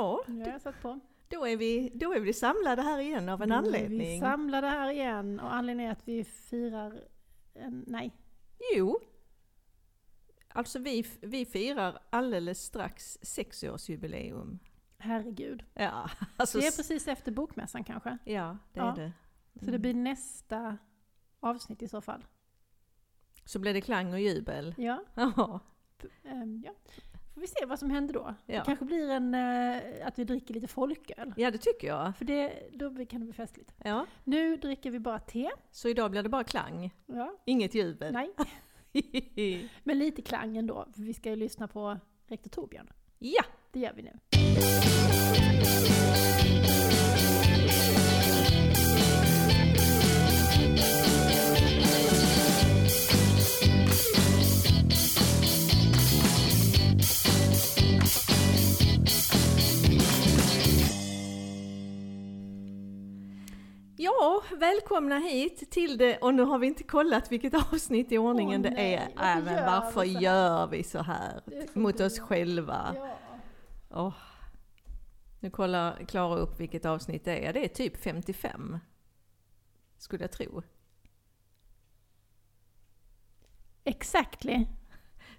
Ja, jag satt på. då är, vi, då är vi samlade här igen av en är anledning. Vi samlade här igen och anledningen är att vi firar en, nej, Jo, alltså vi, vi firar alldeles strax sexårsjubileum. herregud. Ja, alltså, Det är precis efter bokmässan kanske. ja det Ja. är det. Så det Mm. blir nästa avsnitt i så fall. Så blir det klang och jubel. Ja, Ja, ehm, ja. Får vi se vad som händer då. Ja. Det kanske blir en, eh, att vi dricker lite folköl. ja det tycker jag. För det, då kan det bli festligt. Ja. Nu dricker vi bara te. Så idag blir det bara klang, Ja, inget jubel. nej, men lite klang ändå. För vi ska ju lyssna på rektor Torbjörn. ja, Det gör vi nu. Ja, välkomna hit till det, och nu har vi inte kollat vilket avsnitt i ordningen Åh, det nej, är. varför men varför vi gör vi så här mot oss själva? Ja. Åh. Nu kollar Klara upp vilket avsnitt det är. Det är typ 55. Skulle jag tro. Exactly.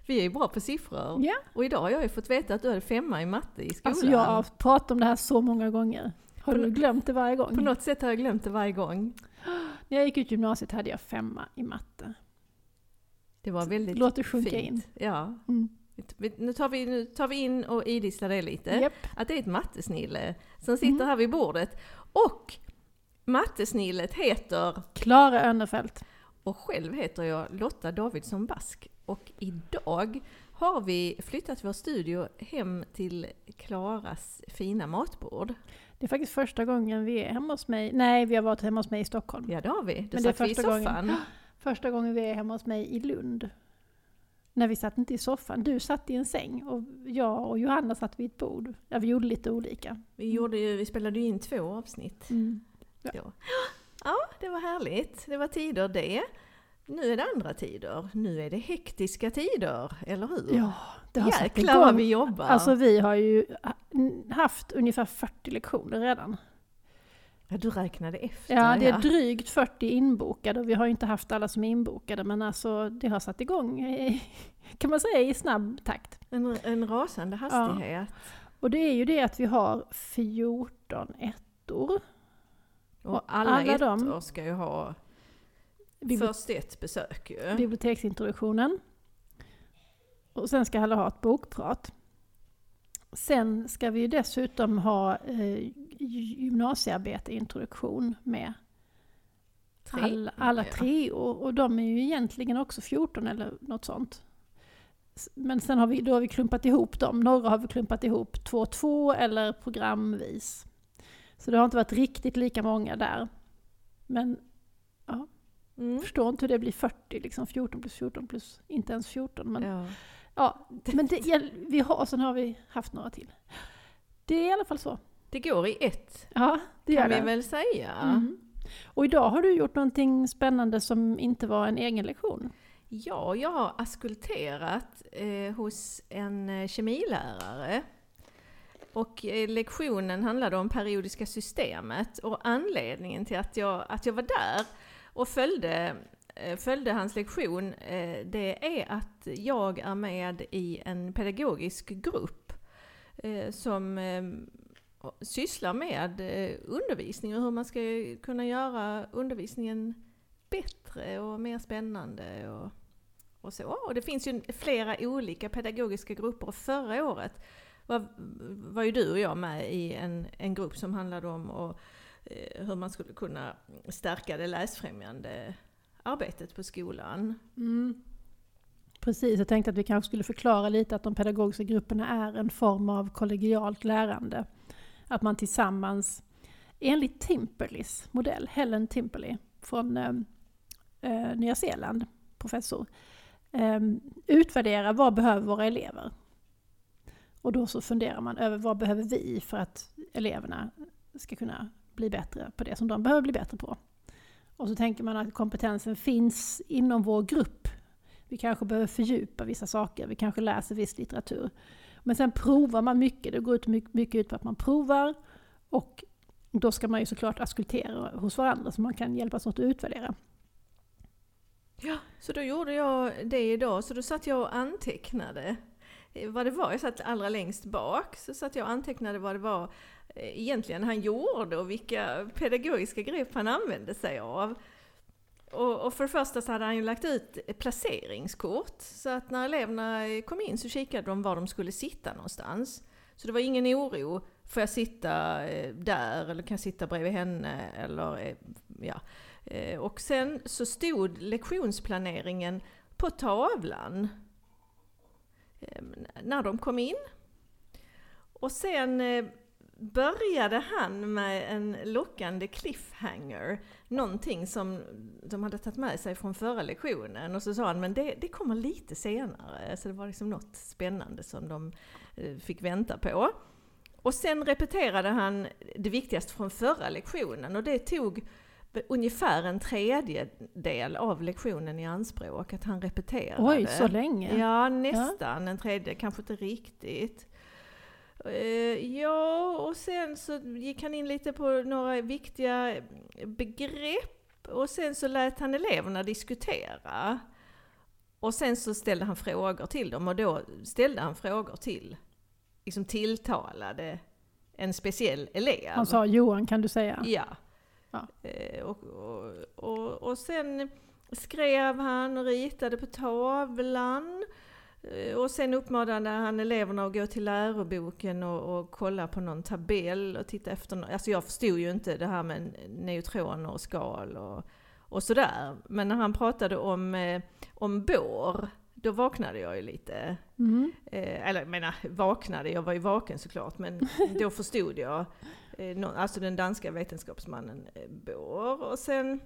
Vi är ju bra på siffror. Ja. Och idag har jag ju fått veta att du hade femma i matte i skolan. Alltså jag har pratat om det här så många gånger. Har du glömt det varje gång? På något sätt har jag glömt det varje gång. När jag gick ut gymnasiet hade jag femma i matte. Det var väldigt Låt det sjunka fint. in. Ja. Mm. Nu tar, vi, nu tar vi in och idisslar det lite. Japp. Att det är ett mattesnille som sitter Mm. här vid bordet. Och mattesnillet heter, Klara Önnerfelt. och själv heter jag Lotta Davidsson Bask. Och idag har vi flyttat vår studio hem till Klaras fina matbord. Det är faktiskt första gången vi är hemma hos mig. Nej, vi har varit hemma hos mig i Stockholm. Ja det har vi. Då Men det är första gången. Första gången vi är hemma hos mig i Lund. När vi satt inte i soffan. Du satt i en säng och jag och Johanna satt vid ett bord. Ja, vi gjorde lite olika. Vi, gjorde ju, vi spelade ju in två avsnitt. Mm. då. Ja, det var härligt. Det var tider det. Nu är det andra tider. Nu är det hektiska tider, eller hur? Ja, det har Jäklar vad vi jobbar. Alltså vi har ju haft ungefär 40 lektioner redan. ja, du räknade efter. Ja, det är drygt 40 inbokade och vi har ju inte haft alla som är inbokade men alltså det har satt igång kan man säga i snabb takt. En, en rasande hastighet. Och det är ju det att vi har 14 ettor. Och alla, alla ettor dem- ska ju ha först ett besök ju. biblioteksintroduktionen. Och sen ska alla ha ett bokprat. Sen ska vi dessutom ha eh, gymnasiearbete-introduktion med Tre, all, alla ja. treor. Och de är ju egentligen också 14 eller något sånt. Men sen har vi, då har vi klumpat ihop dem. Några har vi klumpat ihop två och två eller programvis. Så det har inte varit riktigt lika många där. Men Mm. förstår inte hur det blir 40, liksom 14 plus 14 plus inte ens 14. Men, ja. Ja. men det, vi har, och sen har vi haft några till. Det är i alla fall så. Det går i ett, Ja, det kan vi det. väl säga. Mm. Och idag har du gjort någonting spännande som inte var en egen lektion. Ja, jag har askulterat eh, hos en eh, kemilärare. Och eh, lektionen handlade om periodiska systemet och anledningen till att jag, att jag var där och följde, eh, följde hans lektion, eh, det är att jag är med i en pedagogisk grupp eh, som sysslar med undervisning och hur man ska kunna göra undervisningen bättre och mer spännande och, och så. Och det finns ju flera olika pedagogiska grupper och förra året var, var ju du och jag med i en, en grupp som handlade om att Eh, hur man skulle kunna stärka det läsfrämjande arbetet på skolan. Mm. Precis, jag tänkte att vi kanske skulle förklara lite att de pedagogiska grupperna är en form av kollegialt lärande. Att man tillsammans, enligt Timperleys modell, Helen Timperley från eh, eh, Nya Zeeland, professor, eh, utvärderar vad behöver våra elever? Och då så funderar man över vad behöver vi för att eleverna ska kunna bli bättre på det som de behöver bli bättre på. Och så tänker man att kompetensen finns inom vår grupp. Vi kanske behöver fördjupa vissa saker, vi kanske läser viss litteratur. Men sen provar man mycket, det går ut mycket, mycket ut på att man provar och då ska man ju såklart askultera hos varandra så man kan hjälpas åt att utvärdera. Ja, så då gjorde jag det idag, så då satt jag och antecknade vad det var. Jag satt allra längst bak, så satt jag och antecknade vad det var eh, egentligen han gjorde och vilka pedagogiska grepp han använde sig av. Och, och, för det första så hade han ju lagt ut placeringskort, så att när eleverna kom in så kikade de var de skulle sitta någonstans. Så det var ingen oro, får jag sitta eh, där eller kan jag sitta bredvid henne eller eh, ja. Och sen så stod lektionsplaneringen på tavlan Eh, när de kom in. Och sen eh, började han med en lockande cliffhanger, någonting som de hade tagit med sig från förra lektionen. Och så sa han, men det, det kommer lite senare. Så det var liksom något spännande som de eh, fick vänta på. Och sen repeterade han det viktigaste från förra lektionen och det tog ungefär en tredjedel av lektionen i anspråk, att han repeterade. Oj, så länge? Ja, nästan ja. en tredjedel, kanske inte riktigt. Eh, ja, och sen så gick han in lite på några viktiga begrepp och sen så lät han eleverna diskutera. Och sen så ställde han frågor till dem och då ställde han frågor till, liksom tilltalade en speciell elev. Han sa Johan kan du säga? Ja ja. Eh, och, och, och, och sen skrev han och ritade på tavlan. Eh, och sen uppmanade han eleverna att gå till läroboken och, och kolla på någon tabell och titta efter Alltså jag förstod ju inte det här med neutroner och skal och, och sådär. Men när han pratade om, eh, om bår, då vaknade jag ju lite. Mm. Eh, eller jag menar vaknade, jag var ju vaken såklart, men då förstod jag. Eh, alltså den danska vetenskapsmannen eh, Bohr. Och sen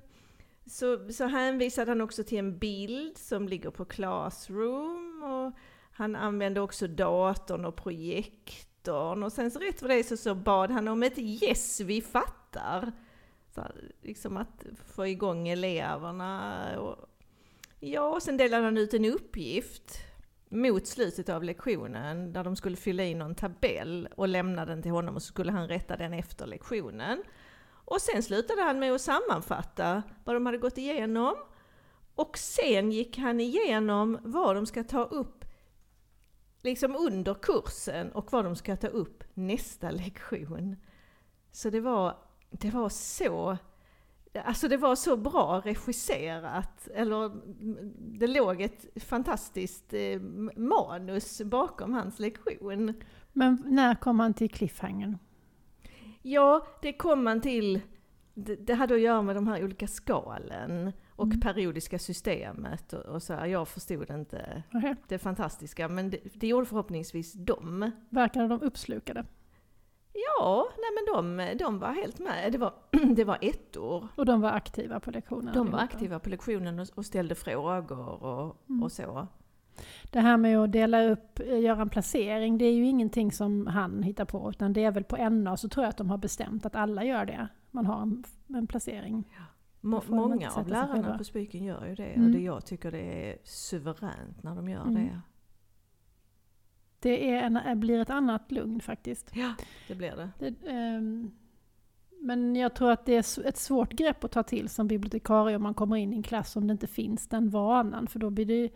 så, så hänvisade han också till en bild som ligger på Classroom och han använde också datorn och projektorn och sen så rätt för det så, så bad han om ett yes, vi fattar. Så, liksom att få igång eleverna. Och, ja, och sen delade han ut en uppgift mot slutet av lektionen där de skulle fylla i någon tabell och lämna den till honom och så skulle han rätta den efter lektionen. Och sen slutade han med att sammanfatta vad de hade gått igenom. Och sen gick han igenom vad de ska ta upp liksom under kursen och vad de ska ta upp nästa lektion. Så det var, det var så Alltså det var så bra regisserat, eller det låg ett fantastiskt eh, manus bakom hans lektion. Men när kom han till cliffhangern? Ja, det kom man till. Det, det hade att göra med de här olika skalen och mm. periodiska systemet och, och, så. Här. Jag förstod inte okay. det fantastiska, men det, det gjorde förhoppningsvis de. Verkade de uppslukade? Ja, nej men de, de var helt med. Det var, det var ett år. Och de var aktiva på lektionen? De var aktiva på lektionen och, och ställde frågor och, mm. och så. Det här med att dela upp, eh, göra en placering, det är ju ingenting som han hittar på, utan det är väl på NA så tror jag att de har bestämt att alla gör det. Man har en, en placering. Ja. Må, många av lärarna på Spyken gör ju det, mm. och det jag tycker det är suveränt när de gör mm. det. Det är en, blir ett annat lugn faktiskt. Ja, det blir det. det um, men jag tror att det är ett svårt grepp att ta till som bibliotekarie om man kommer in i en klass om det inte finns den vanan, för då blir det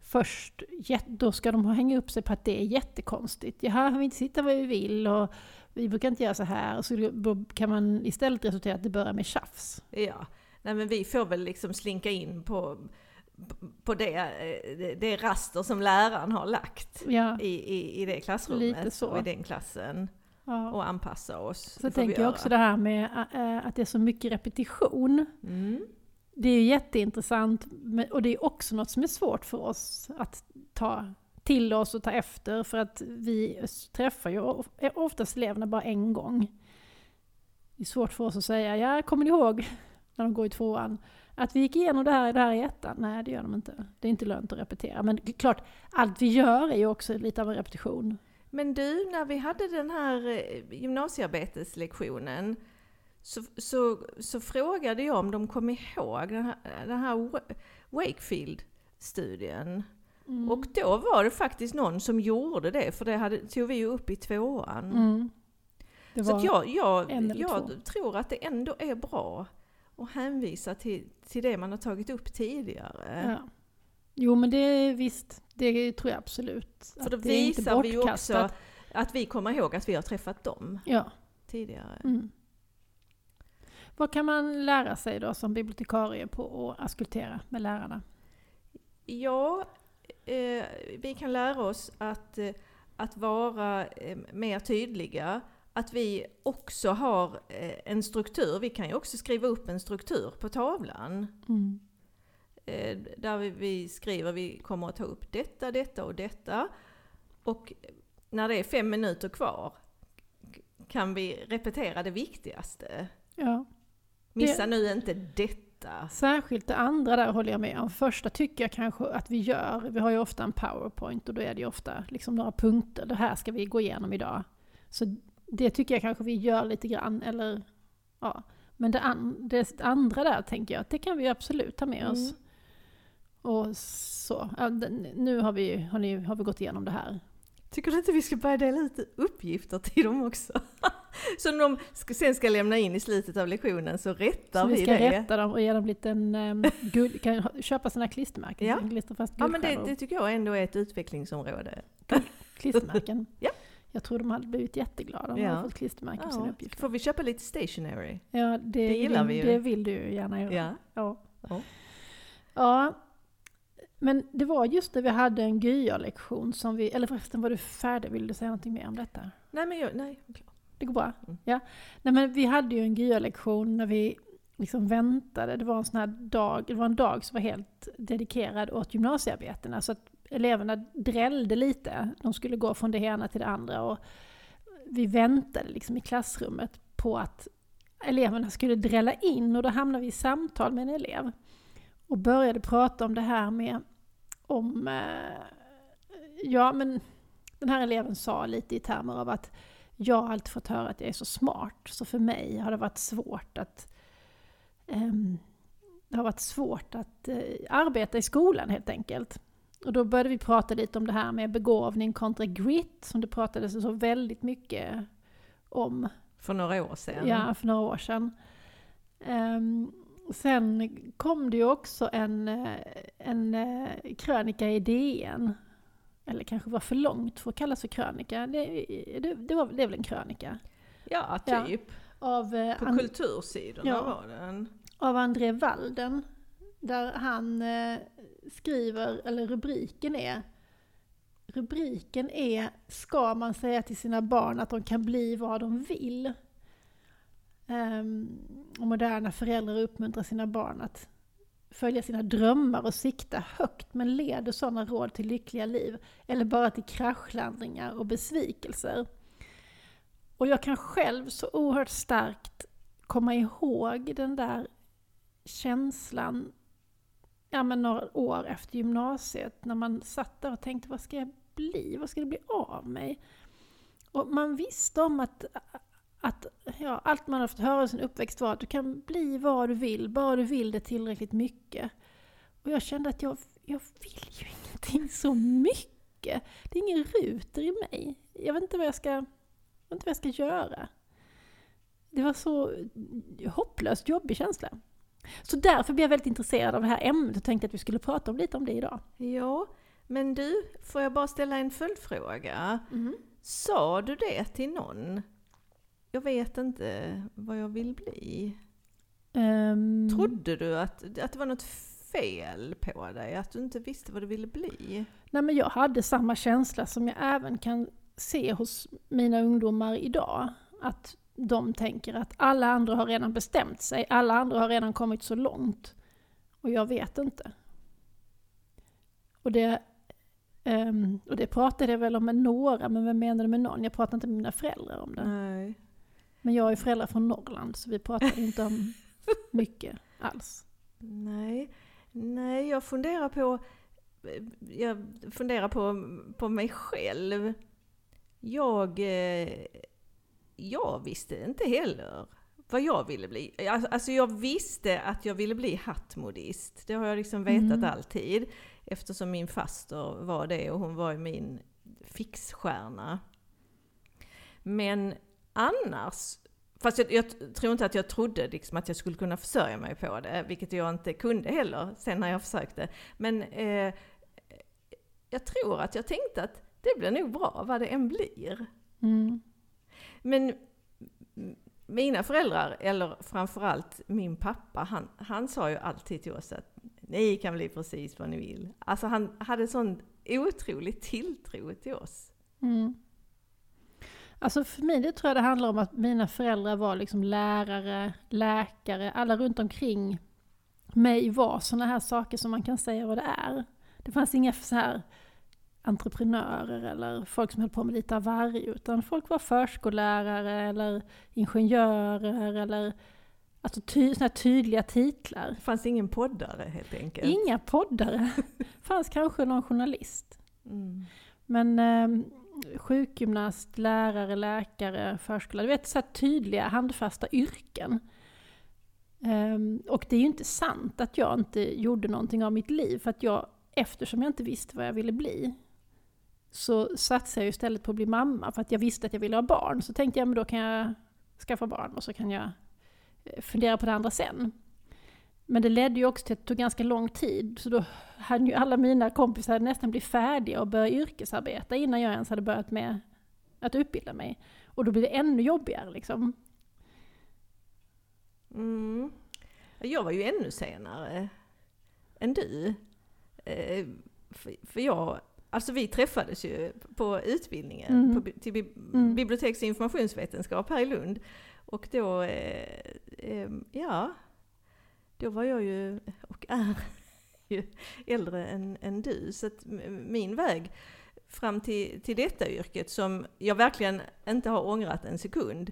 först, då ska de hänga upp sig på att det är jättekonstigt. Jaha, vi inte sitta var vi vill och vi brukar inte göra så här. Så kan man istället resultera att det börjar med tjafs. Ja, nej men vi får väl liksom slinka in på, på det, det raster som läraren har lagt ja. i, i, i det klassrummet och i den klassen. Ja. Och anpassa oss. Så tänker jag också det här med att det är så mycket repetition. Mm det är jätteintressant och det är också något som är svårt för oss att ta till oss och ta efter för att vi träffar ju oftast eleverna bara en gång. Det är svårt för oss att säga, ja kommer ni ihåg när de går i tvåan? Att vi gick igenom det här, det här i ettan? Nej, det gör de inte. Det är inte lönt att repetera. Men klart, allt vi gör är ju också lite av en repetition. Men du, när vi hade den här eh, gymnasiearbeteslektionen, så, så, så frågade jag om de kom ihåg den här, den här Wakefield-studien. Mm. Och då var det faktiskt någon som gjorde det, för det hade, tog vi ju upp i tvåan. Mm. Så jag, jag, jag tror att det ändå är bra att hänvisa till, till det man har tagit upp tidigare. ja. Jo men det är visst, det tror jag absolut. För då det visar vi ju också att vi kommer ihåg att vi har träffat dem Ja. tidigare. Mm. Vad kan man lära sig då som bibliotekarie på att askultera med lärarna? Ja, eh, vi kan lära oss att, eh, att vara eh, mer tydliga. Att vi också har eh, en struktur. Vi kan ju också skriva upp en struktur på tavlan. Mm. Eh, där vi, skriver vi kommer att ta upp detta, detta och detta. Och när det är fem minuter kvar kan vi repetera det viktigaste. Ja. Missa nu inte detta. Särskilt det andra där håller jag med om. Första tycker jag kanske att vi gör, vi har ju ofta en powerpoint och då är det ju ofta liksom några punkter, det här ska vi gå igenom idag. Så det tycker jag kanske vi gör lite grann, eller ja. Men det, an, det andra där tänker jag att det kan vi absolut ta med oss. Mm. Och så, ja, nu har vi, har, ni, har vi gått igenom det här. Tycker du inte vi ska börja dela ut uppgifter till dem också? Som de sen ska lämna in i slutet av lektionen så rättar Så vi, vi ska det. rätta dem och ge dem en liten um, guld, kan köpa sådana klistermärken. Ja. Ja men det, det tycker jag ändå är ett utvecklingsområde. klistermärken. Ja. Jag tror de hade blivit jätteglada om de Ja. hade fått klistermärken på sina Ja. uppgifter. Får vi köpa lite stationery? Ja, det, Det gillar vi ju. Det vill du ju gärna göra. Ja. Ja. Ja. ja. Men det var just det vi hade en GYA-lektion som vi, eller förresten var du färdig? Vill du säga någonting mer om detta? Nej men jag, nej. Det går bra? Mm. Ja. Nej men vi hade ju en GYA-lektion när vi liksom väntade. Det var en sån här dag, det var en dag som var helt dedikerad åt gymnasiearbetena. Så att eleverna drällde lite. De skulle gå från det ena till det andra. Och vi väntade liksom i klassrummet på att eleverna skulle drälla in och då hamnade vi i samtal med en elev. Och började prata om det här med om... Eh, ja men den här eleven sa lite i termer av att jag har alltid fått höra att jag är så smart, så för mig har det varit svårt att um, det har varit svårt att uh, arbeta i skolan helt enkelt. Och då började vi prata lite om det här med begåvning kontra grit, som det pratades så väldigt mycket om För några år sedan. ja, för några år sedan. Ehm, sen kom det ju också en, en eh, krönika i DN. Eller kanske var för långt för att kallas för krönika. Det, det, det, var, det är väl en krönika? Ja, Ja. typ. Av, eh, På An- kultursidorna Ja. var den. av André Walden. Där han eh, skriver, eller rubriken är Rubriken är Ska man säga till sina barn att de kan bli vad de vill? Ehm, och moderna föräldrar uppmuntrar sina barn att följa sina drömmar och sikta högt men leder sådana råd till lyckliga liv eller bara till kraschlandningar och besvikelser. Och jag kan själv så oerhört starkt komma ihåg den där känslan ja, men några år efter gymnasiet när man satt där och tänkte vad ska jag bli? Vad ska det bli av mig? Och man visste om att, att ja, allt man har fått höra i sin uppväxt var att du kan bli vad du vill, bara du vill det tillräckligt mycket. Och jag kände att jag, jag vill ju ingenting så mycket. Det är ingen ruter i mig. Jag vet inte vad jag ska, jag vet inte vad jag ska göra. Det var så hopplöst jobbig känsla. Så därför blev jag väldigt intresserad av det här ämnet och tänkte att vi skulle prata om lite om det idag. Ja, men du, får jag bara ställa en följdfråga? Sa du det till någon? Jag vet inte vad jag vill bli. Ehm, Trodde du att, att det var något fel på dig? Att du inte visste vad du ville bli? Nej, men jag hade samma känsla som jag även kan se hos mina ungdomar idag. Att de tänker att alla andra har redan bestämt sig, alla andra har redan kommit så långt. Och jag vet inte. Och det, ehm, och det pratade jag väl om med några, men vem menade med någon? Jag pratade inte med mina föräldrar om det. Nej. Men jag är föräldrar från Norrland, så vi pratade inte om mycket alls. Nej, nej jag funderar på, jag funderar på, på mig själv. Jag, eh, jag visste inte heller vad jag ville bli. Alltså, alltså jag visste att jag ville bli hattmodist. Det har jag liksom vetat Mm. alltid. Eftersom min faster var det och hon var ju min fixstjärna. Men annars, fast jag, jag tror inte att jag trodde liksom att jag skulle kunna försörja mig på det, vilket jag inte kunde heller sen när jag försökte. Men eh, jag tror att jag tänkte att det blir nog bra vad det än blir. Mm. Men mina föräldrar, eller framförallt min pappa, han, han sa ju alltid till oss att ni kan bli precis vad ni vill. Alltså han hade sån otrolig tilltro till oss. Mm. Alltså för mig det tror jag det handlar om att mina föräldrar var liksom lärare, läkare, alla runt omkring mig var sådana här saker som man kan säga vad det är. Det fanns inga så här entreprenörer eller folk som höll på med lite av varje, utan folk var förskollärare eller ingenjörer eller alltså ty, såna tydliga titlar. Det fanns ingen poddare helt enkelt. Inga poddare. fanns kanske någon journalist. Mm. Men eh, sjukgymnast, lärare, läkare, förskola, du vet så tydliga handfasta yrken. Ehm, och det är ju inte sant att jag inte gjorde någonting av mitt liv, för att jag, eftersom jag inte visste vad jag ville bli, så satsade jag ju istället på att bli mamma, för att jag visste att jag ville ha barn. Så tänkte jag, men då kan jag skaffa barn och så kan jag eh, fundera på det andra sen. Men det ledde ju också till att det tog ganska lång tid, så då hade ju alla mina kompisar nästan blivit färdiga och börjat yrkesarbeta innan jag ens hade börjat med att utbilda mig. Och då blir det ännu jobbigare liksom. Mm. Jag var ju ännu senare än du. Eh, för jag, alltså vi träffades ju på utbildningen Mm. på, till bi, Mm. biblioteks och informationsvetenskap här i Lund. Och då, eh, eh, ja, då var jag ju, och är ju äldre än, än du. Så att min väg fram till, till detta yrket som jag verkligen inte har ångrat en sekund.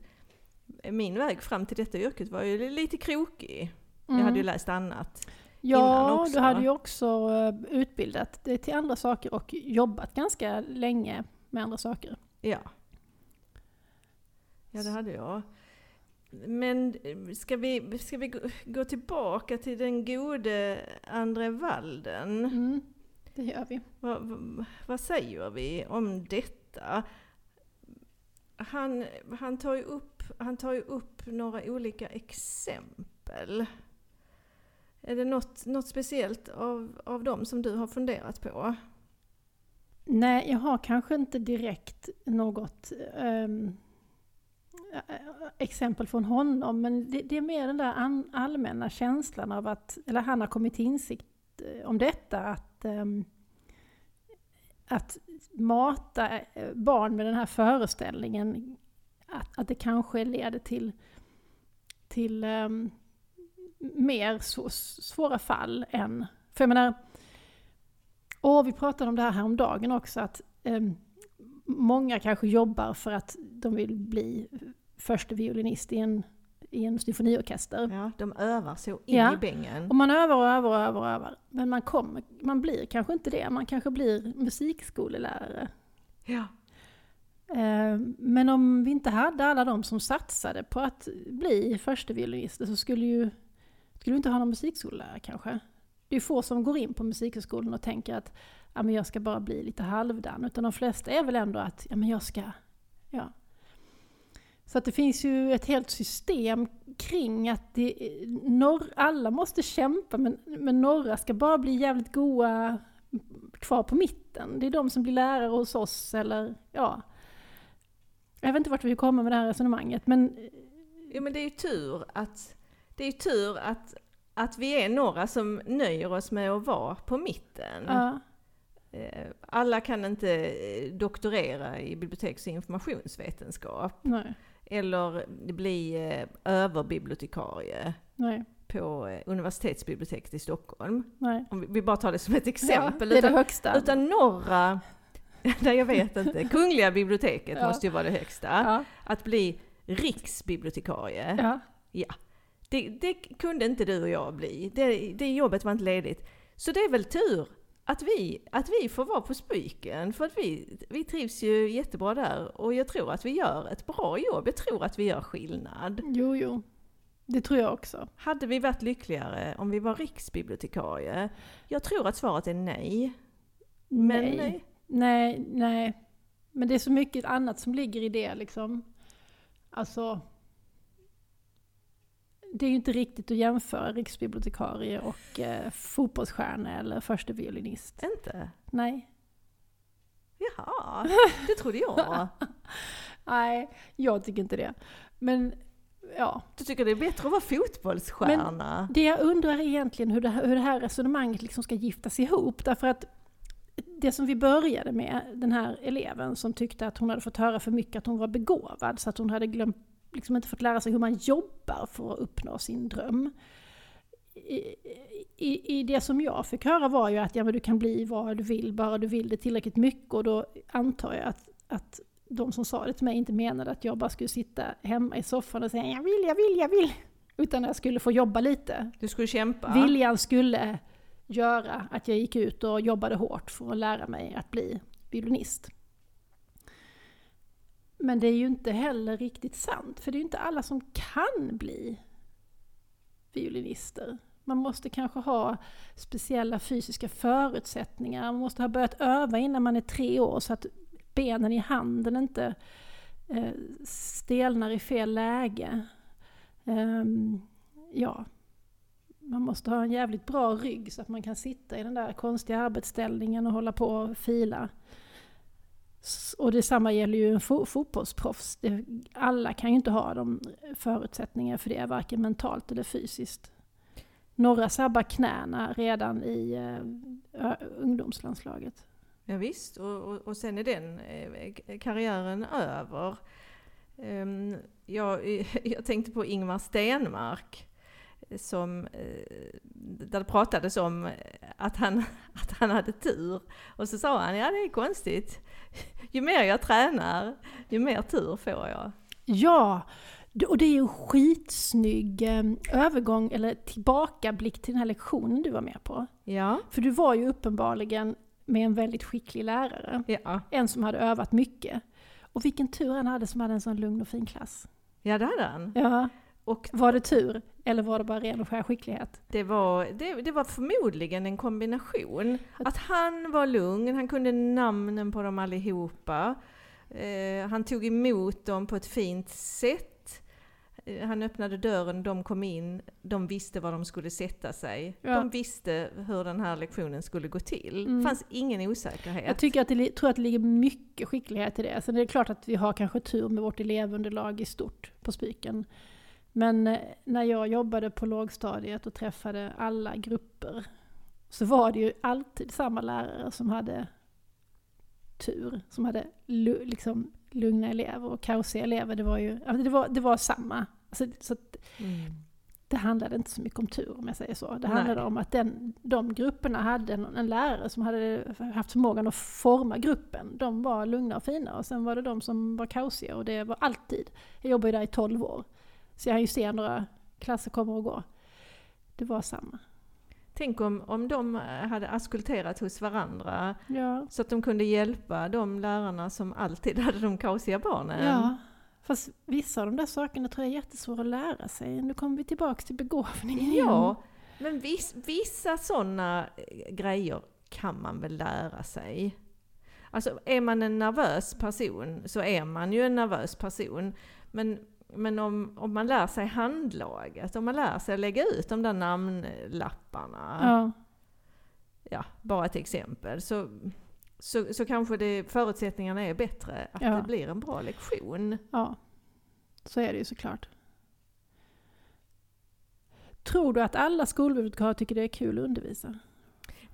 Min väg fram till detta yrket var ju lite krokig. Jag hade ju läst annat. Ja, också. du hade ju också eh, utbildat dig till andra saker och jobbat ganska länge med andra saker. Ja. Ja, det hade jag. Men eh, ska vi, ska vi gå, tillbaka till den gode André Walden? Mm, det gör vi. Vad, vad, vad säger vi om detta? Han, han, tar ju upp, han tar ju upp några olika exempel. Är det något, något speciellt av, av dem som du har funderat på? Nej, jag har kanske inte direkt något um, exempel från honom, men det, det är mer den där an, allmänna känslan av att, eller han har kommit till insikt eh, om detta, att, um, att mata eh, barn med den här föreställningen, att, att det kanske leder till, till um, mer svåra fall än, för jag menar, och vi pratade om det här häromdagen också, att ehm, många kanske jobbar för att de vill bli första violinist i en, i en symfoniorkester. Ja, de övar så in Ja. i bängen. Och man övar och övar och övar och övar. Men man, kommer, man blir kanske inte det, man kanske blir musikskolelärare. Ja. Ehm, Men om vi inte hade alla de som satsade på att bli första violinister så skulle ju skulle vi inte ha någon musikskollärare kanske. Det är få som går in på musikhögskolan och tänker att ja, men jag ska bara bli lite halvdan. Utan de flesta är väl ändå att ja, men jag ska... Ja. Så att det finns ju ett helt system kring att det, norr, alla måste kämpa men, men några ska bara bli jävligt goa kvar på mitten. Det är de som blir lärare hos oss eller ja. Jag vet inte vart vi kommer med det här resonemanget men Ja, men det är ju tur att, det är ju tur att, att vi är några som nöjer oss med att vara på mitten. ja, Eh, Alla kan inte eh, doktorera i biblioteks och informationsvetenskap nej, eller bli eh, överbibliotekarie nej, på universitetsbiblioteket i Stockholm. nej. Om vi- bara tar det som ett exempel. ja, det är det utan, högsta. utan några, nej jag vet inte, Kungliga biblioteket Ja. måste ju vara det högsta. ja, Att bli riksbibliotekarie. ja, Det, det kunde inte du och jag bli. Det, det jobbet var inte ledigt. Så det är väl tur att vi, att vi får vara på Spyken. För att vi, vi trivs ju jättebra där. Och jag tror att vi gör ett bra jobb. Jag tror att vi gör skillnad. jo, jo. Det tror jag också. Hade vi varit lyckligare om vi var riksbibliotekarie? Jag tror att svaret är nej. Men nej. nej. nej, nej. Men det är så mycket annat som ligger i det liksom. Alltså, det är ju inte riktigt att jämföra riksbibliotekarie och eh, fotbollsstjärna eller första violinist. Inte? Nej. Jaha, det trodde jag. Nej, jag tycker inte det. Men ja, Du tycker det är bättre att vara fotbollsstjärna? det jag undrar är egentligen hur det här, hur det här resonemanget liksom ska giftas ihop. Därför att det som vi började med, den här eleven som tyckte att hon hade fått höra för mycket att hon var begåvad, så att hon hade glömt, liksom inte fått lära sig hur man jobbar för att uppnå sin dröm. I, i, I det som jag fick höra var ju att ja, men du kan bli vad du vill, bara du vill det tillräckligt mycket. Och då antar jag att, att de som sa det till mig inte menade att jag bara skulle sitta hemma i soffan och säga jag vill, jag vill, jag vill. Utan jag skulle få jobba lite. Du skulle kämpa? Viljan skulle göra att jag gick ut och jobbade hårt för att lära mig att bli violinist. Men det är ju inte heller riktigt sant, för det är ju inte alla som kan bli violinister. Man måste kanske ha speciella fysiska förutsättningar, man måste ha börjat öva innan man är tre år så att benen i handen inte eh, stelnar i fel läge. Ehm, ja, man måste ha en jävligt bra rygg så att man kan sitta i den där konstiga arbetsställningen och hålla på och fila. Och detsamma gäller ju en fo- fotbollsproffs. Det, alla kan ju inte ha de förutsättningar för det, varken mentalt eller fysiskt. Några sabbar knäna redan i eh, ungdomslandslaget. Ja, visst, och, och, och sen är den eh, karriären över. Um, jag, jag tänkte på Ingmar Stenmark eh, som, eh, där det pratades om eh, att han, att han hade tur. Och så sa han, ja det är konstigt. Ju mer jag tränar, ju mer tur får jag. Ja, och det är ju en skitsnygg eh, övergång, eller tillbakablick till den här lektionen du var med på. Ja, För du var ju uppenbarligen med en väldigt skicklig lärare. ja, En som hade övat mycket. Och vilken tur han hade som hade en sån lugn och fin klass. ja det hade han. Ja, Och var det tur? Eller var det bara ren och skär skicklighet? Det var, det, det var förmodligen en kombination. Att han var lugn, han kunde namnen på dem allihopa. Eh, han tog emot dem på ett fint sätt. Eh, han öppnade dörren, de kom in, de visste var de skulle sätta sig. Ja. De visste hur den här lektionen skulle gå till. Mm. Det fanns ingen osäkerhet. Jag tycker att det, tror att det ligger mycket skicklighet i det. Sen är det klart att vi har kanske tur med vårt elevunderlag i stort på Spiken. Men eh, när jag jobbade på lågstadiet och träffade alla grupper så var det ju alltid samma lärare som hade tur, som hade liksom lugna elever och kaosiga elever. Det var ju det var, det var samma. Alltså, så att Mm. det handlade inte så mycket om tur om jag säger så. Det Nej. handlade om att den, de grupperna hade en, en lärare som hade haft förmågan att forma gruppen. De var lugna och fina och sen var det de som var kaosiga och det var alltid. Jag jobbade där i 12 år. Så jag har ju sett några klasser komma och gå. Det var samma. Tänk om, om de hade askulterat hos varandra Ja. så att de kunde hjälpa de lärarna som alltid hade de kaosiga barnen. ja. Fast vissa av de där sakerna tror jag är jättesvåra att lära sig. Nu kommer vi tillbaks till begåvningen igen. Ja, men viss, vissa sådana grejer kan man väl lära sig. Alltså är man en nervös person så är man ju en nervös person. Men, men om, om man lär sig handlaget, om man lär sig att lägga ut de där namnlapparna, Ja. ja, bara ett exempel, så, så, så kanske det, förutsättningarna är bättre att Ja. det blir en bra lektion. Ja, så är det ju såklart. Tror du att alla skolbibliotekarier tycker det är kul att undervisa?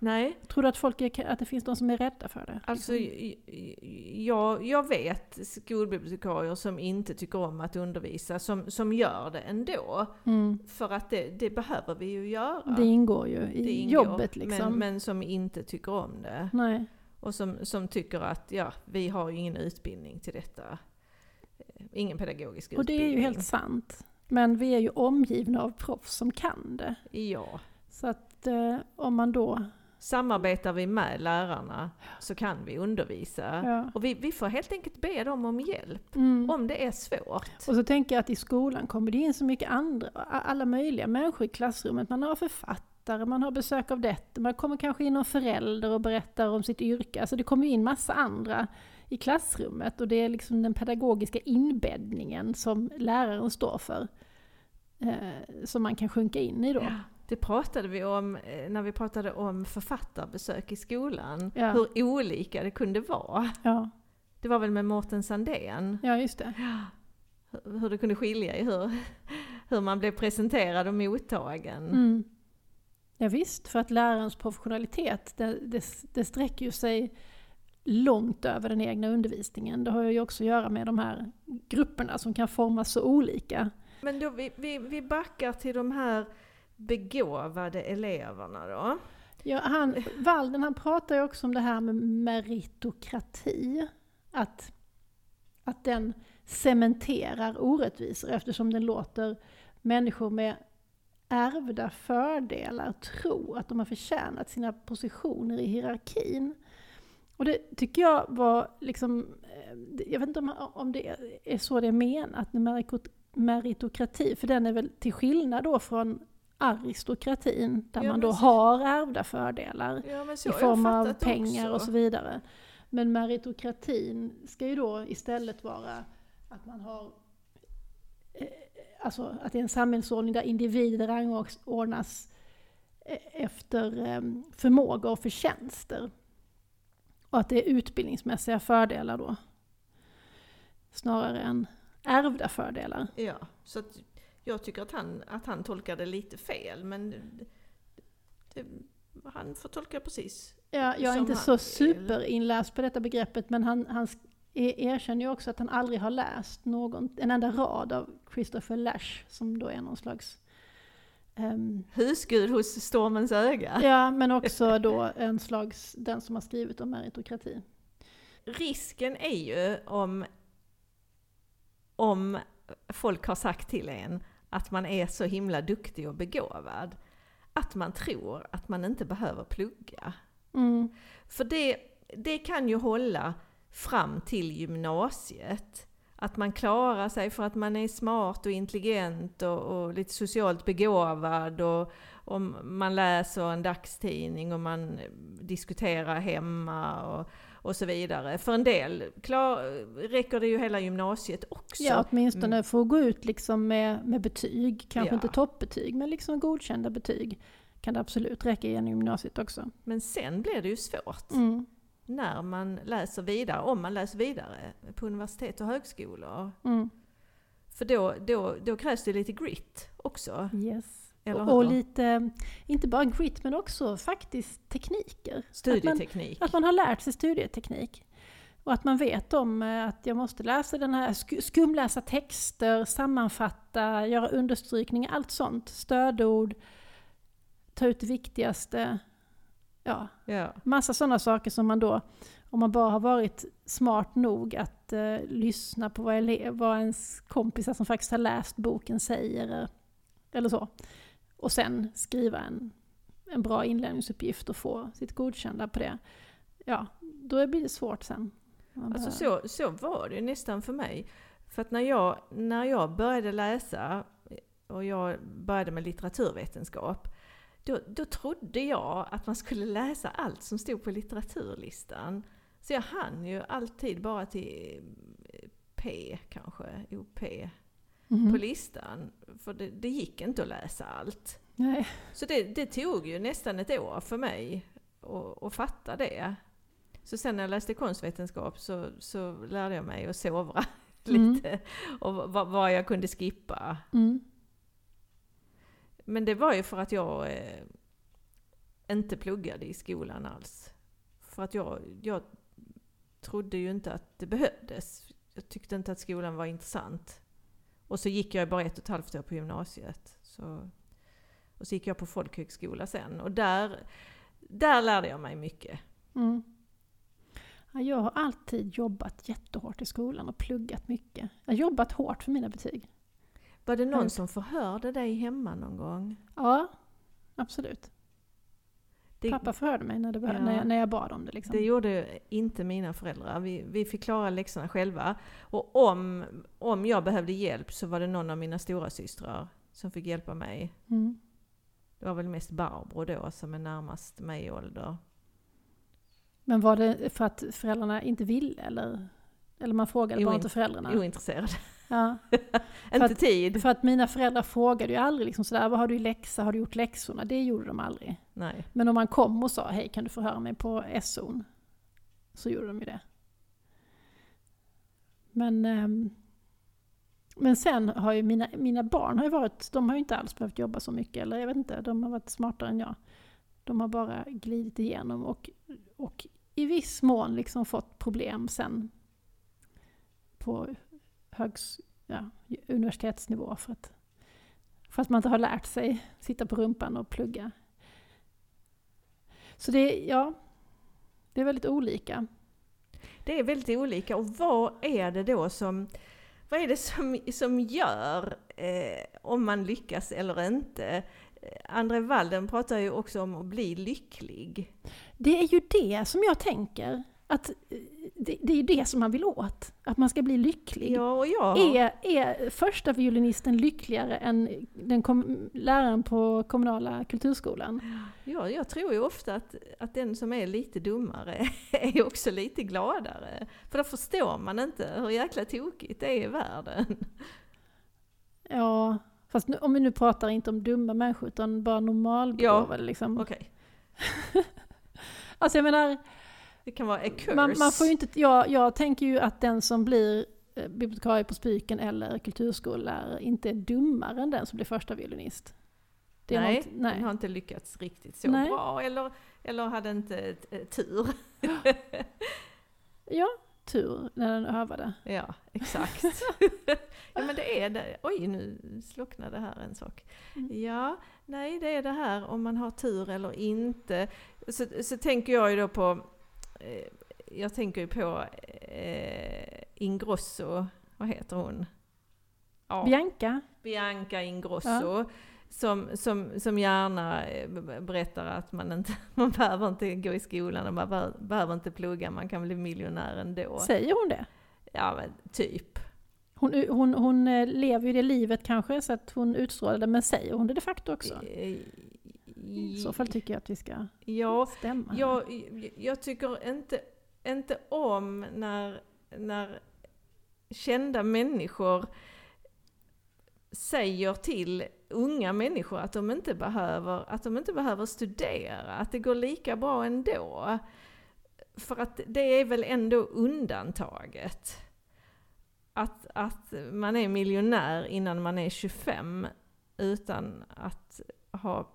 Nej, Tror du att, folk är, att det finns de som är rädda för det? Alltså, liksom? jag, jag vet skolbibliotekarier som inte tycker om att undervisa, som, som gör det ändå. mm. För att det, det behöver vi ju göra. Det ingår ju i ingår, jobbet liksom. Men, men som inte tycker om det. Nej. Och som, som tycker att, ja, vi har ju ingen utbildning till detta. Eh, Ingen pedagogisk Och det är utbildning. ju helt sant. Men vi är ju omgivna av proffs som kan det. Ja. Så att eh, om man då samarbetar vi med lärarna så kan vi undervisa. Ja. Och vi, vi får helt enkelt be dem om hjälp, Mm. om det är svårt. Och så tänker jag att i skolan kommer det in så mycket andra, alla möjliga människor i klassrummet. Man har författare, man har besök av det, man kommer kanske in någon förälder och berättar om sitt yrke. Alltså det kommer in massa andra i klassrummet och det är liksom den pedagogiska inbäddningen som läraren står för. Eh, som man kan sjunka in i då. Det pratade vi om eh, när vi pratade om författarbesök i skolan. Ja. Hur olika det kunde vara. Ja, Det var väl med Mårten Sandén. ja just det. Hur- Hur det kunde skilja i hur, hur man blev presenterad och mottagen. Mm. Ja, visst, för att lärarens professionalitet, det, det, det sträcker ju sig långt över den egna undervisningen. Det har ju också att göra med de här grupperna som kan formas så olika. Men då vi, vi, vi backar till de här begåvade eleverna då. Ja, han, Walden han pratar ju också om det här med meritokrati. Att, att den cementerar orättvisor eftersom den låter människor med ärvda fördelar tro att de har förtjänat sina positioner i hierarkin. Och det tycker jag var liksom, eh, jag vet inte om, om det är så det är menat med meritokrati, för den är väl till skillnad då från aristokratin, där Ja, man då så- har ärvda fördelar Ja, så i form av pengar också. och så vidare. Men meritokratin ska ju då istället vara att man har eh, Alltså att det är en samhällsordning där individer rangordnas eh, efter eh, förmåga och förtjänster. Och att det är utbildningsmässiga fördelar då. Snarare än ärvda fördelar. Ja, så att jag tycker att han, att han tolkar det lite fel, men det, det, han får tolka precis. Ja, jag är inte så superinläst på detta begreppet men han, han e- erkänner ju också att han aldrig har läst någon, en enda rad av Christopher Lash som då är någon slags ehm, Husgud hos stormens öga. Ja, men också då en slags, den som har skrivit om meritokrati. Risken är ju om, om folk har sagt till en att man är så himla duktig och begåvad, att man tror att man inte behöver plugga. Mm, För det, det kan ju hålla fram till gymnasiet. Att man klarar sig för att man är smart och intelligent och, och lite socialt begåvad och, och man läser en dagstidning och man diskuterar hemma och, och så vidare. För en del klar, räcker det ju hela gymnasiet också. ja, åtminstone få gå ut liksom med, med betyg, kanske Ja. inte toppbetyg, men liksom godkända betyg kan det absolut räcka genom gymnasiet också. Men sen blir det ju svårt Mm, när man läser vidare, om man läser vidare på universitet och högskolor. mm, För då, då, då krävs det lite grit också. yes. Och, och lite, inte bara grit, men också faktiskt tekniker. Att man, Studieteknik. Att man har lärt sig studieteknik. Och att man vet om eh, att jag måste läsa den här, sk- skumläsa texter, sammanfatta, göra understrykningar, allt sånt. Stödord, ta ut det viktigaste. Ja, Ja. massa sådana saker som man då, om man bara har varit smart nog att eh, lyssna på vad, ele- vad ens kompisar som faktiskt har läst boken säger, eller så. Och sen skriva en, en bra inlämningsuppgift och få sitt godkända på det. Ja, då blir det svårt sen. Alltså så, så var det nästan för mig. För att när jag, när jag började läsa, och jag började med litteraturvetenskap, då, då trodde jag att man skulle läsa allt som stod på litteraturlistan. Så jag hann ju alltid bara till eh, P kanske, OP, Mhm. på listan. För det, det gick inte att läsa allt. Nej. Så det, det tog ju nästan ett år för mig att, att fatta det. Så sen när jag läste konstvetenskap så, så lärde jag mig att sovra Mm. lite och vad, vad jag kunde skippa. Mm. Men det var ju för att jag eh, inte pluggade i skolan alls. För att jag, jag trodde ju inte att det behövdes. Jag tyckte inte att skolan var intressant. Och så gick jag bara ett och ett halvt år på gymnasiet. Så, och så gick jag på folkhögskola sen. Och där, där lärde jag mig mycket. Mm. Ja, jag har alltid jobbat jättehårt i skolan och pluggat mycket. Jag har jobbat hårt för mina betyg. Var det någon som förhörde dig hemma någon gång? Ja, absolut. Det, Pappa förhörde mig när, det, bör- Ja. när, jag, när jag bad om det. Liksom. det gjorde inte mina föräldrar. Vi, vi fick klara läxorna själva. Och om, om jag behövde hjälp så var det någon av mina stora systrar som fick hjälpa mig. Mm. Det var väl mest Barbro då som är närmast mig i ålder. Men var det för att föräldrarna inte ville eller? Eller man frågade bara inte föräldrarna? Ointresserad. Ja. inte att- tid. För att mina föräldrar frågade ju aldrig liksom sådär, vad har du i läxa, har du gjort läxorna? Det gjorde de aldrig. Nej. Men om man kom och sa, hej kan du förhöra mig på SO'n? Så gjorde de ju det. Men, ehm, men sen har ju mina, mina barn har varit, de har ju inte alls behövt jobba så mycket, eller jag vet inte, de har varit smartare än jag. De har bara glidit igenom och, och i viss mån liksom fått problem sen på högs, ja, universitetsnivå för att, för att man inte har lärt sig sitta på rumpan och plugga. Så det, ja, det är väldigt olika. Det är väldigt olika. Och vad är det då som, vad är det som, som gör eh, om man lyckas eller inte? Eh, André Walden pratar ju också om att bli lycklig. Det är ju det som jag tänker. Att eh, det, det är det som man vill åt. Att man ska bli lycklig. Ja, jag... Är, är första violinisten lyckligare än den kom, läraren på kommunala kulturskolan? Ja, jag tror ju ofta att, att den som är lite dummare är också lite gladare. För då förstår man inte hur jäkla tokigt det är i världen. Ja, fast nu, om vi nu pratar inte om dumma människor utan bara normalbegåvade. Liksom. Okej, Alltså jag menar, det kan vara a curse. man, man får inte, jag, jag tänker ju att den som blir eh, bibliotekarie på Spiken eller kulturskollärare inte är dummare än den som blir första violinist. Det nej, något- nej. den har inte lyckats riktigt så Nej. bra. Eller, eller hade inte tur. Ja, tur när den övade. Ja, exakt. ja men det är det. Oj, nu slocknade här en sak. Mm. Ja, nej det är det här om man har tur eller inte. Så, så tänker jag ju då på, jag tänker ju på eh, Ingrosso, vad heter hon? Ja, Bianca? Bianca Ingrosso. Som, som, som gärna eh, berättar att man inte man behöver inte gå i skolan och man behöver, behöver inte plugga, man kan bli miljonär ändå. Säger hon det? Ja men typ. Hon, hon, hon eh, lever ju det livet kanske så att hon utstrålar det, men säger hon det de facto också? I så fall tycker jag att vi ska Ja, stämma. jag, jag tycker inte, inte om när, när kända människor säger till unga människor att de inte behöver, att de inte behöver studera, att det går lika bra ändå. För att det är väl ändå undantaget. Att, att man är miljonär innan man är 25 utan att ha,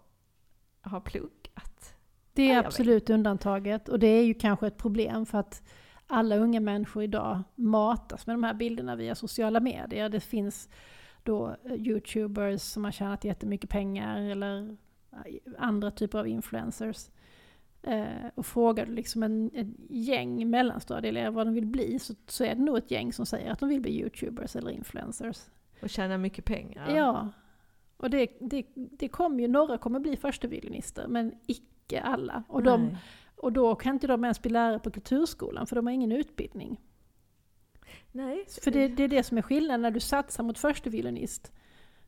ha pluggat. Det är absolut undantaget och det är ju kanske ett problem för att alla unga människor idag matas med de här bilderna via sociala medier. Det finns då eh, youtubers som har tjänat jättemycket pengar eller eh, andra typer av influencers. Eh, och frågar du liksom en, ett gäng mellanstadieelever vad de vill bli så, så är det nog ett gäng som säger att de vill bli youtubers eller influencers. Och tjäna mycket pengar. Ja. Och det, det, det kommer ju, några kommer bli första violinister men icke alla. Och, de, och då kan inte de ens bli lärare på kulturskolan för de har ingen utbildning. Nej. För det, det är det som är skillnaden när du satsar mot första violinist.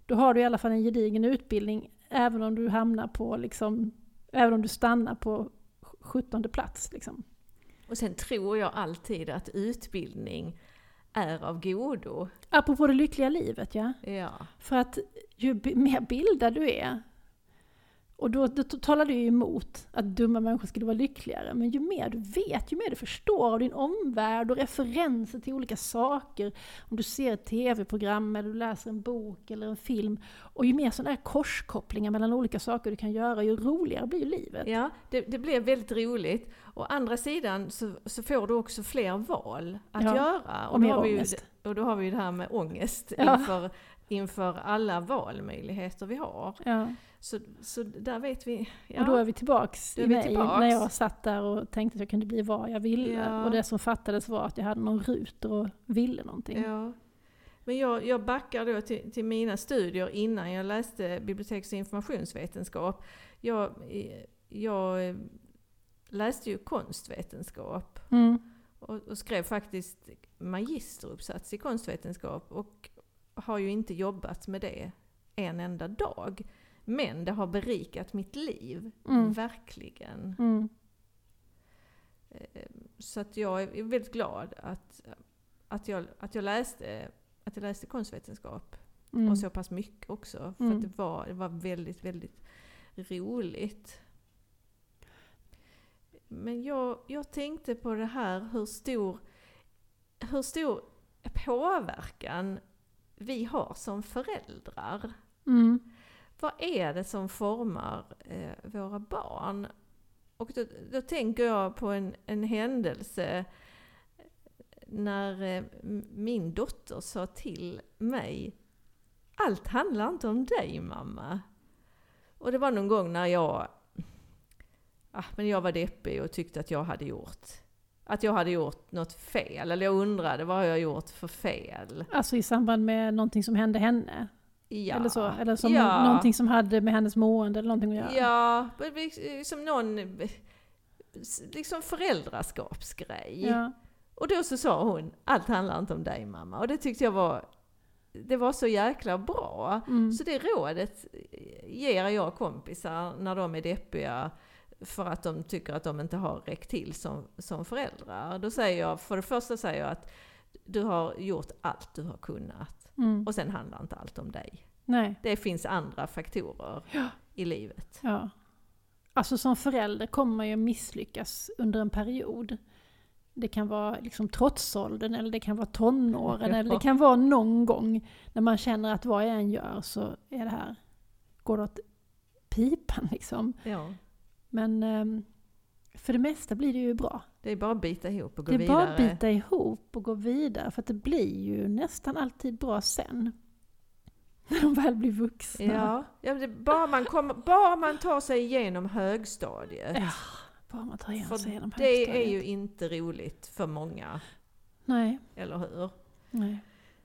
Då har du i alla fall en gedigen utbildning även om du hamnar på liksom, även om du stannar på 17 plats liksom. Och sen tror jag alltid att utbildning är av godo. Apropå det lyckliga livet ja. Ja. För att ju mer bildad du är, och då, då talar du ju emot att dumma människor skulle vara lyckligare, men ju mer du vet, ju mer du förstår av din omvärld och referenser till olika saker, om du ser ett tv-program eller du läser en bok eller en film, och ju mer sådana här korskopplingar mellan olika saker du kan göra, ju roligare blir livet. Ja, det, det blir väldigt roligt. Å andra sidan så, så får du också fler val att Ja, göra. och mer då har vi ju, och då har vi ju det här med ångest Ja. inför, inför alla valmöjligheter vi har. Ja. Så, så där vet vi. Ja. Och då är vi tillbaks Då i mig, tillbaks. när jag satt där och tänkte att jag kunde bli vad jag ville. Ja. Och det som fattades var att jag hade någon ruter och ville någonting. Ja. Men jag, jag backar då till, till mina studier innan jag läste biblioteks och informationsvetenskap. Jag, jag läste ju konstvetenskap Mm. och, och skrev faktiskt magisteruppsats i konstvetenskap och har ju inte jobbat med det en enda dag. Men det har berikat mitt liv, Mm. verkligen. Mm. Eh, Så att jag är väldigt glad att, att, jag, att, jag, läste, att jag läste konstvetenskap. Mm. Och så pass mycket också. För Mm. att det var, det var väldigt, väldigt roligt. Men jag, jag tänkte på det här hur stor, hur stor påverkan vi har som föräldrar. Mm. Vad är det som formar eh, våra barn? Och då, då tänker jag på en, en händelse eh, när eh, min dotter sa till mig Allt handlar inte om dig mamma. Och det var någon gång när jag, ah, men jag var deppig och tyckte att jag hade gjort att jag hade gjort något fel, eller jag undrade vad har jag gjort för fel? Alltså i samband med någonting som hände henne? Ja. Eller så? Eller som ja. någonting som hade med hennes mående eller någonting att göra? Ja, vi- som någon eh, liksom föräldraskapsgrej. Ja. Och då så sa hon, allt handlar inte om dig mamma. Och det tyckte jag var, det var så jäkla bra. Mm. Så det rådet ger jag kompisar när de är deppiga för att de tycker att de inte har räckt till som, som föräldrar. Då säger jag, för det första säger jag att du har gjort allt du har kunnat. Mm. Och sen handlar inte allt om dig. Nej. Det finns andra faktorer i livet. Ja. Alltså som förälder kommer man ju misslyckas under en period. Det kan vara liksom trotsåldern eller det kan vara tonåren Ja. eller det kan vara någon gång när man känner att vad jag än gör så är det här, går det åt pipan liksom. Ja. Men ehm, för det mesta blir det ju bra. Det är bara att bita ihop och gå det är vidare. bara att bita ihop och gå vidare för att det blir ju nästan alltid bra sen. När de väl blir vuxna. Ja, ja det, bara, man kommer, bara man tar sig igenom högstadiet. Ja, bara man tar igen För sig genom det är högstadiet. ju inte roligt för många, Nej, eller hur? nej.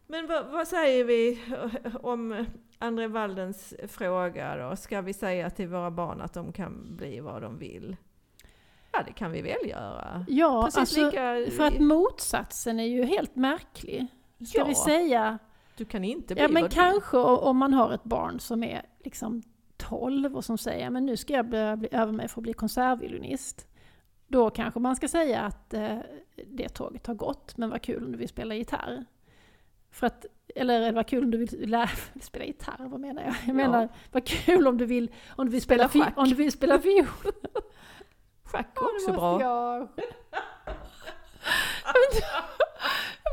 Men vad, vad säger vi om André Waldens fråga då? Ska vi säga till våra barn att de kan bli vad de vill? Ja, det kan vi väl göra. Ja, Precis alltså, lika... för att motsatsen är ju helt märklig. Ska ja, vi säga, du kan inte bli ja men kanske om man har ett barn som är liksom 12 och som säger men nu ska jag börja bli, öva mig för att bli konsertviolinist. Då kanske man ska säga att eh, det tåget har gått, men vad kul om du vill spela gitarr. För att, eller vad kul om du vill lära spela gitarr, vad menar jag? Jag menar, vad kul om du vill, om du vill spela, om du vill spela fiol. Schack är Ja, det också bra. Jag.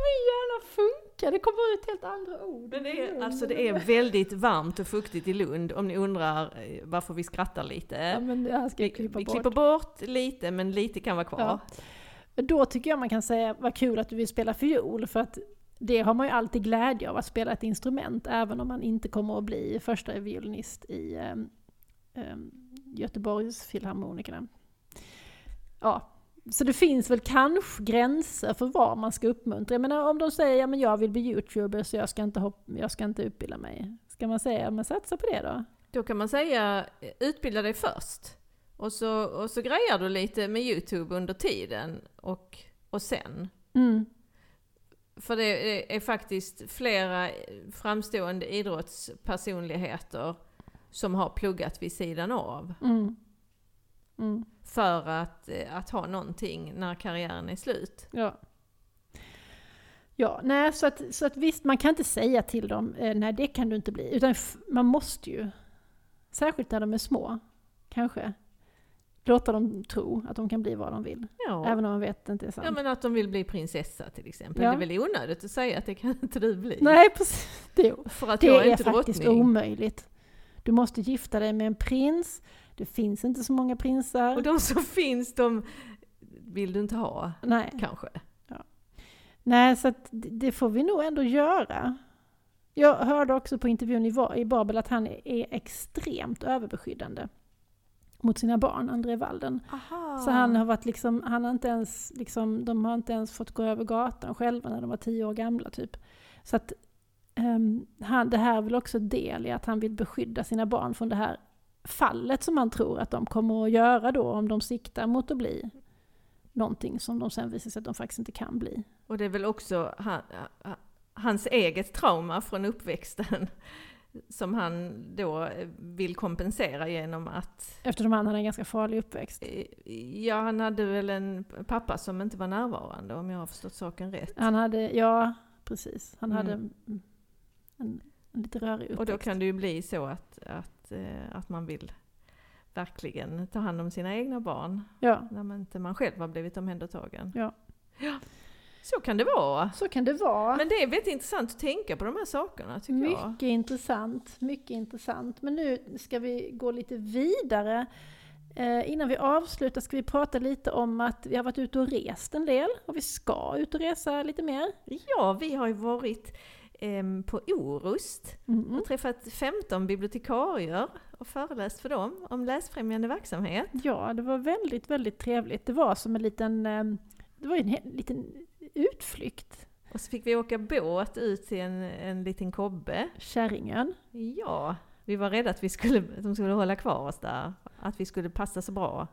Min hjärna funkar, det kommer ut helt andra ord. Men det är, alltså det är väldigt varmt och fuktigt i Lund om ni undrar eh, varför vi skrattar lite. Ja, men det här ska vi, klippa vi bort. klipper bort lite men lite kan vara kvar. Ja. Då tycker jag man kan säga, vad kul att du vill spela fiol, för att det har man ju alltid glädje av, att spela ett instrument, även om man inte kommer att bli första violinist i um, um, Göteborgs filharmonikerna. Ja, så det finns väl kanske gränser för vad man ska uppmuntra. Jag menar om de säger, ja men jag vill bli youtuber så jag ska inte, hopp, jag ska inte utbilda mig. Ska man säga, men satsa på det då? Då kan man säga, utbilda dig först. Och så, och så grejar du lite med Youtube under tiden och, och sen. Mm. För det är faktiskt flera framstående idrottspersonligheter som har pluggat vid sidan av. Mm. Mm. För att, eh, att ha någonting när karriären är slut. Ja. Ja, nej, så att, så att visst, man kan inte säga till dem, eh, nej det kan du inte bli. Utan man måste ju, särskilt när de är små, kanske, låta dem tro att de kan bli vad de vill. Ja. Även om man vet att det inte är sant. ja men att de vill bli prinsessa till exempel. Ja. Det är väl onödigt att säga att det kan inte du bli. nej, precis. Det, För att det jag är, är inte faktiskt drottning. omöjligt. Du måste gifta dig med en prins, det finns inte så många prinsar. Och de som finns, de vill du inte ha, nej. kanske. Nej, så det får vi nog ändå göra. Jag hörde också på intervjun i Babel att han är- extremt överbeskyddande mot sina barn, André Walden. Aha. Så han har varit liksom, han har inte ens, liksom, de har inte ens fått gå över gatan själva när de var tio år gamla typ. Så att ehm, han, det här är väl också del i att han vill beskydda sina barn från det här fallet som man tror att de kommer att göra då om de siktar mot att bli någonting som de sen visar sig att de faktiskt inte kan bli. Och det är väl också han, hans eget trauma från uppväxten som han då vill kompensera genom att... Eftersom han hade en ganska farlig uppväxt? Ja, han hade väl en pappa som inte var närvarande om jag har förstått saken rätt. Han hade, ja precis. Han mm. hade en, en, lite rörig uppväxt. Och då kan det ju bli så att, att, eh, att man vill verkligen ta hand om sina egna barn. Ja. När man inte man själv har blivit omhändertagen. Ja. ja. Så kan det vara. Så kan det vara. Men det är väldigt intressant att tänka på de här sakerna tycker mycket jag. Mycket intressant, mycket intressant. Men nu ska vi gå lite vidare. Eh, innan vi avslutar ska vi prata lite om att vi har varit ute och rest en del och vi ska ut och resa lite mer. Ja, vi har ju varit på Orust mm. och träffat 15 bibliotekarier och föreläst för dem om läsfrämjande verksamhet. Ja, det var väldigt, väldigt trevligt. Det var som en liten, eh, det var en liten utflykt. Och så fick vi åka båt ut till en, en liten kobbe. Kärringen. Ja, vi var rädda att vi skulle, de skulle hålla kvar oss där. Att vi skulle passa så bra.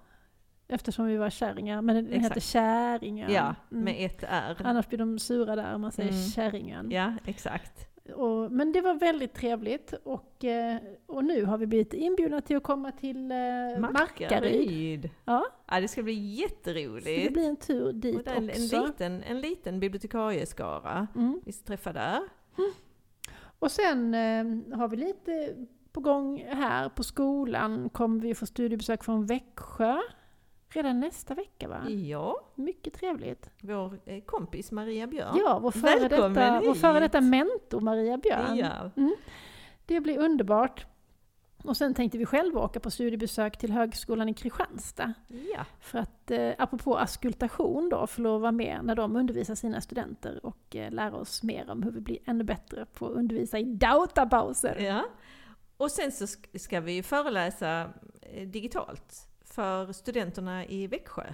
Eftersom vi var kärringar, men den Exakt. heter Käringen. Ja, mm. med ett R. Annars blir de sura där om man säger mm. Käringen. Ja, exakt. Och, men det var väldigt trevligt och, eh, och nu har vi blivit inbjudna till att komma till eh, Markaryd. Ja. ja, det ska bli jätteroligt. Så det blir en tur dit en, också. En liten, en liten bibliotekarieskara mm. vi ska träffa där. Mm. Och sen eh, har vi lite på gång här på skolan, kommer vi få studiebesök från Växjö. Redan nästa vecka va? Ja. Mycket trevligt. Vår eh, kompis Maria Björn. Ja, vår före, detta, vår före detta mentor Maria Björn. Ja. Mm. Det blir underbart. Och sen tänkte vi själva åka på studiebesök till Högskolan i Kristianstad. Ja. För att, eh, apropå askultation då, få lov att vara med när de undervisar sina studenter och eh, lära oss mer om hur vi blir ännu bättre på att undervisa i databauser. Ja. Och sen så ska vi föreläsa eh, digitalt för studenterna i Växjö.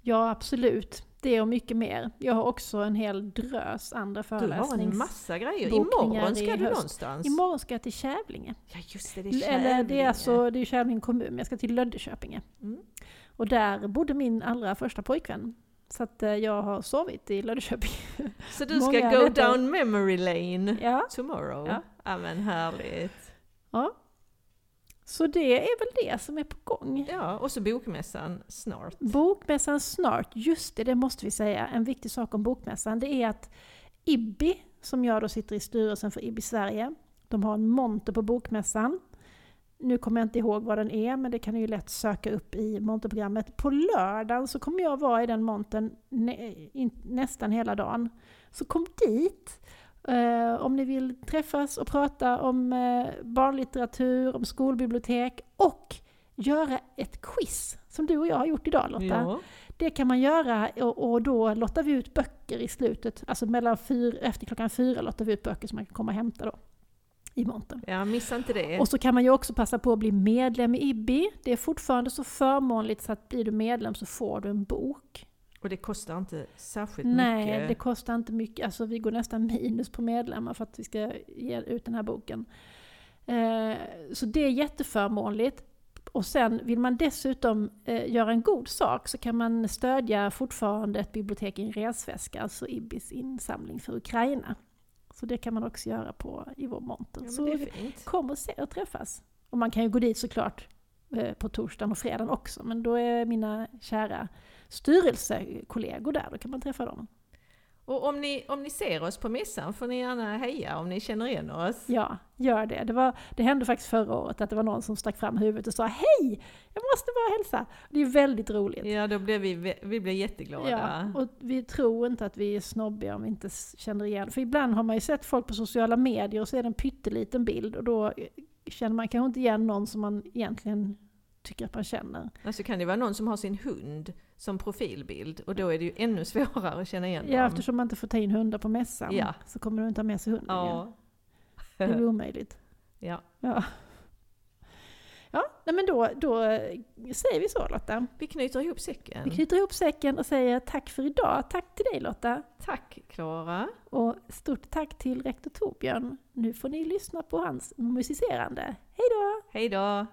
Ja, absolut. Det och mycket mer. Jag har också en hel drös andra föreläsningar. Du har en massa grejer. Imorgon ska du någonstans. Imorgon ska jag till Kävlinge. Ja just det, det är Kävlinge. Eller det är alltså, det är Kävlinge kommun, men jag ska till Löddeköpinge. Mm. Och där bodde min allra första pojkvän. Så att eh, jag har sovit i Löddeköping. Så du ska go down memory lane ja. tomorrow? Ja. ja men härligt. Ja, så det är väl det som är på gång. Ja, och så bokmässan snart. Bokmässan snart, just det, det måste vi säga. En viktig sak om bokmässan, det är att IBBI, som jag då sitter i styrelsen för IBBI Sverige, de har en monter på bokmässan. Nu kommer jag inte ihåg vad den är, men det kan ni ju lätt söka upp i monterprogrammet. På lördagen så kommer jag vara i den montern nä nästan hela dagen. Så kom dit! Uh, om ni vill träffas och prata om uh, barnlitteratur, om skolbibliotek och göra ett quiz som du och jag har gjort idag Lotta. Ja. Det kan man göra och, och, då lottar vi ut böcker i slutet, alltså mellan fyr, efter klockan fyra lottar vi ut böcker som man kan komma och hämta då. I montern. Ja, missa inte det. Och så kan man ju också passa på att bli medlem i IBBI. Det är fortfarande så förmånligt så att blir du medlem så får du en bok. Och det kostar inte särskilt Nej, mycket? Nej, det kostar inte mycket. Alltså vi går nästan minus på medlemmar för att vi ska ge ut den här boken. Eh, så det är jätteförmånligt. Och sen vill man dessutom eh, göra en god sak så kan man stödja fortfarande ett bibliotek i en resväska, alltså IBIS insamling för Ukraina. Så det kan man också göra på, i vår monter. Ja, så kom och se och träffas. Och man kan ju gå dit såklart på torsdagen och fredagen också, men då är mina kära styrelsekollegor där, då kan man träffa dem. Och om ni, om ni ser oss på mässan får ni gärna heja om ni känner igen oss. Ja, gör det. Det, var, det hände faktiskt förra året att det var någon som stack fram huvudet och sa Hej! Jag måste bara hälsa! Det är väldigt roligt. Ja, då blev vi, vi blev jätteglada. Ja, och vi tror inte att vi är snobbiga om vi inte känner igen. För ibland har man ju sett folk på sociala medier och så är det en pytteliten bild och då känner man kanske inte igen någon som man egentligen tycker att man känner. Alltså kan det vara någon som har sin hund som profilbild och då är det ju ännu svårare att känna igen Ja, dem. eftersom man inte får ta in hundar på mässan ja. så kommer du inte ha med sig hunden ja. igen. Det är omöjligt. Ja. Ja, ja nej men då, då säger vi så Lotta. Vi knyter ihop säcken. Vi knyter ihop säcken och säger tack för idag. Tack till dig Lotta. Tack Klara. Och stort tack till rektor Torbjörn. Nu får ni lyssna på hans musicerande. Hej då! Hej då!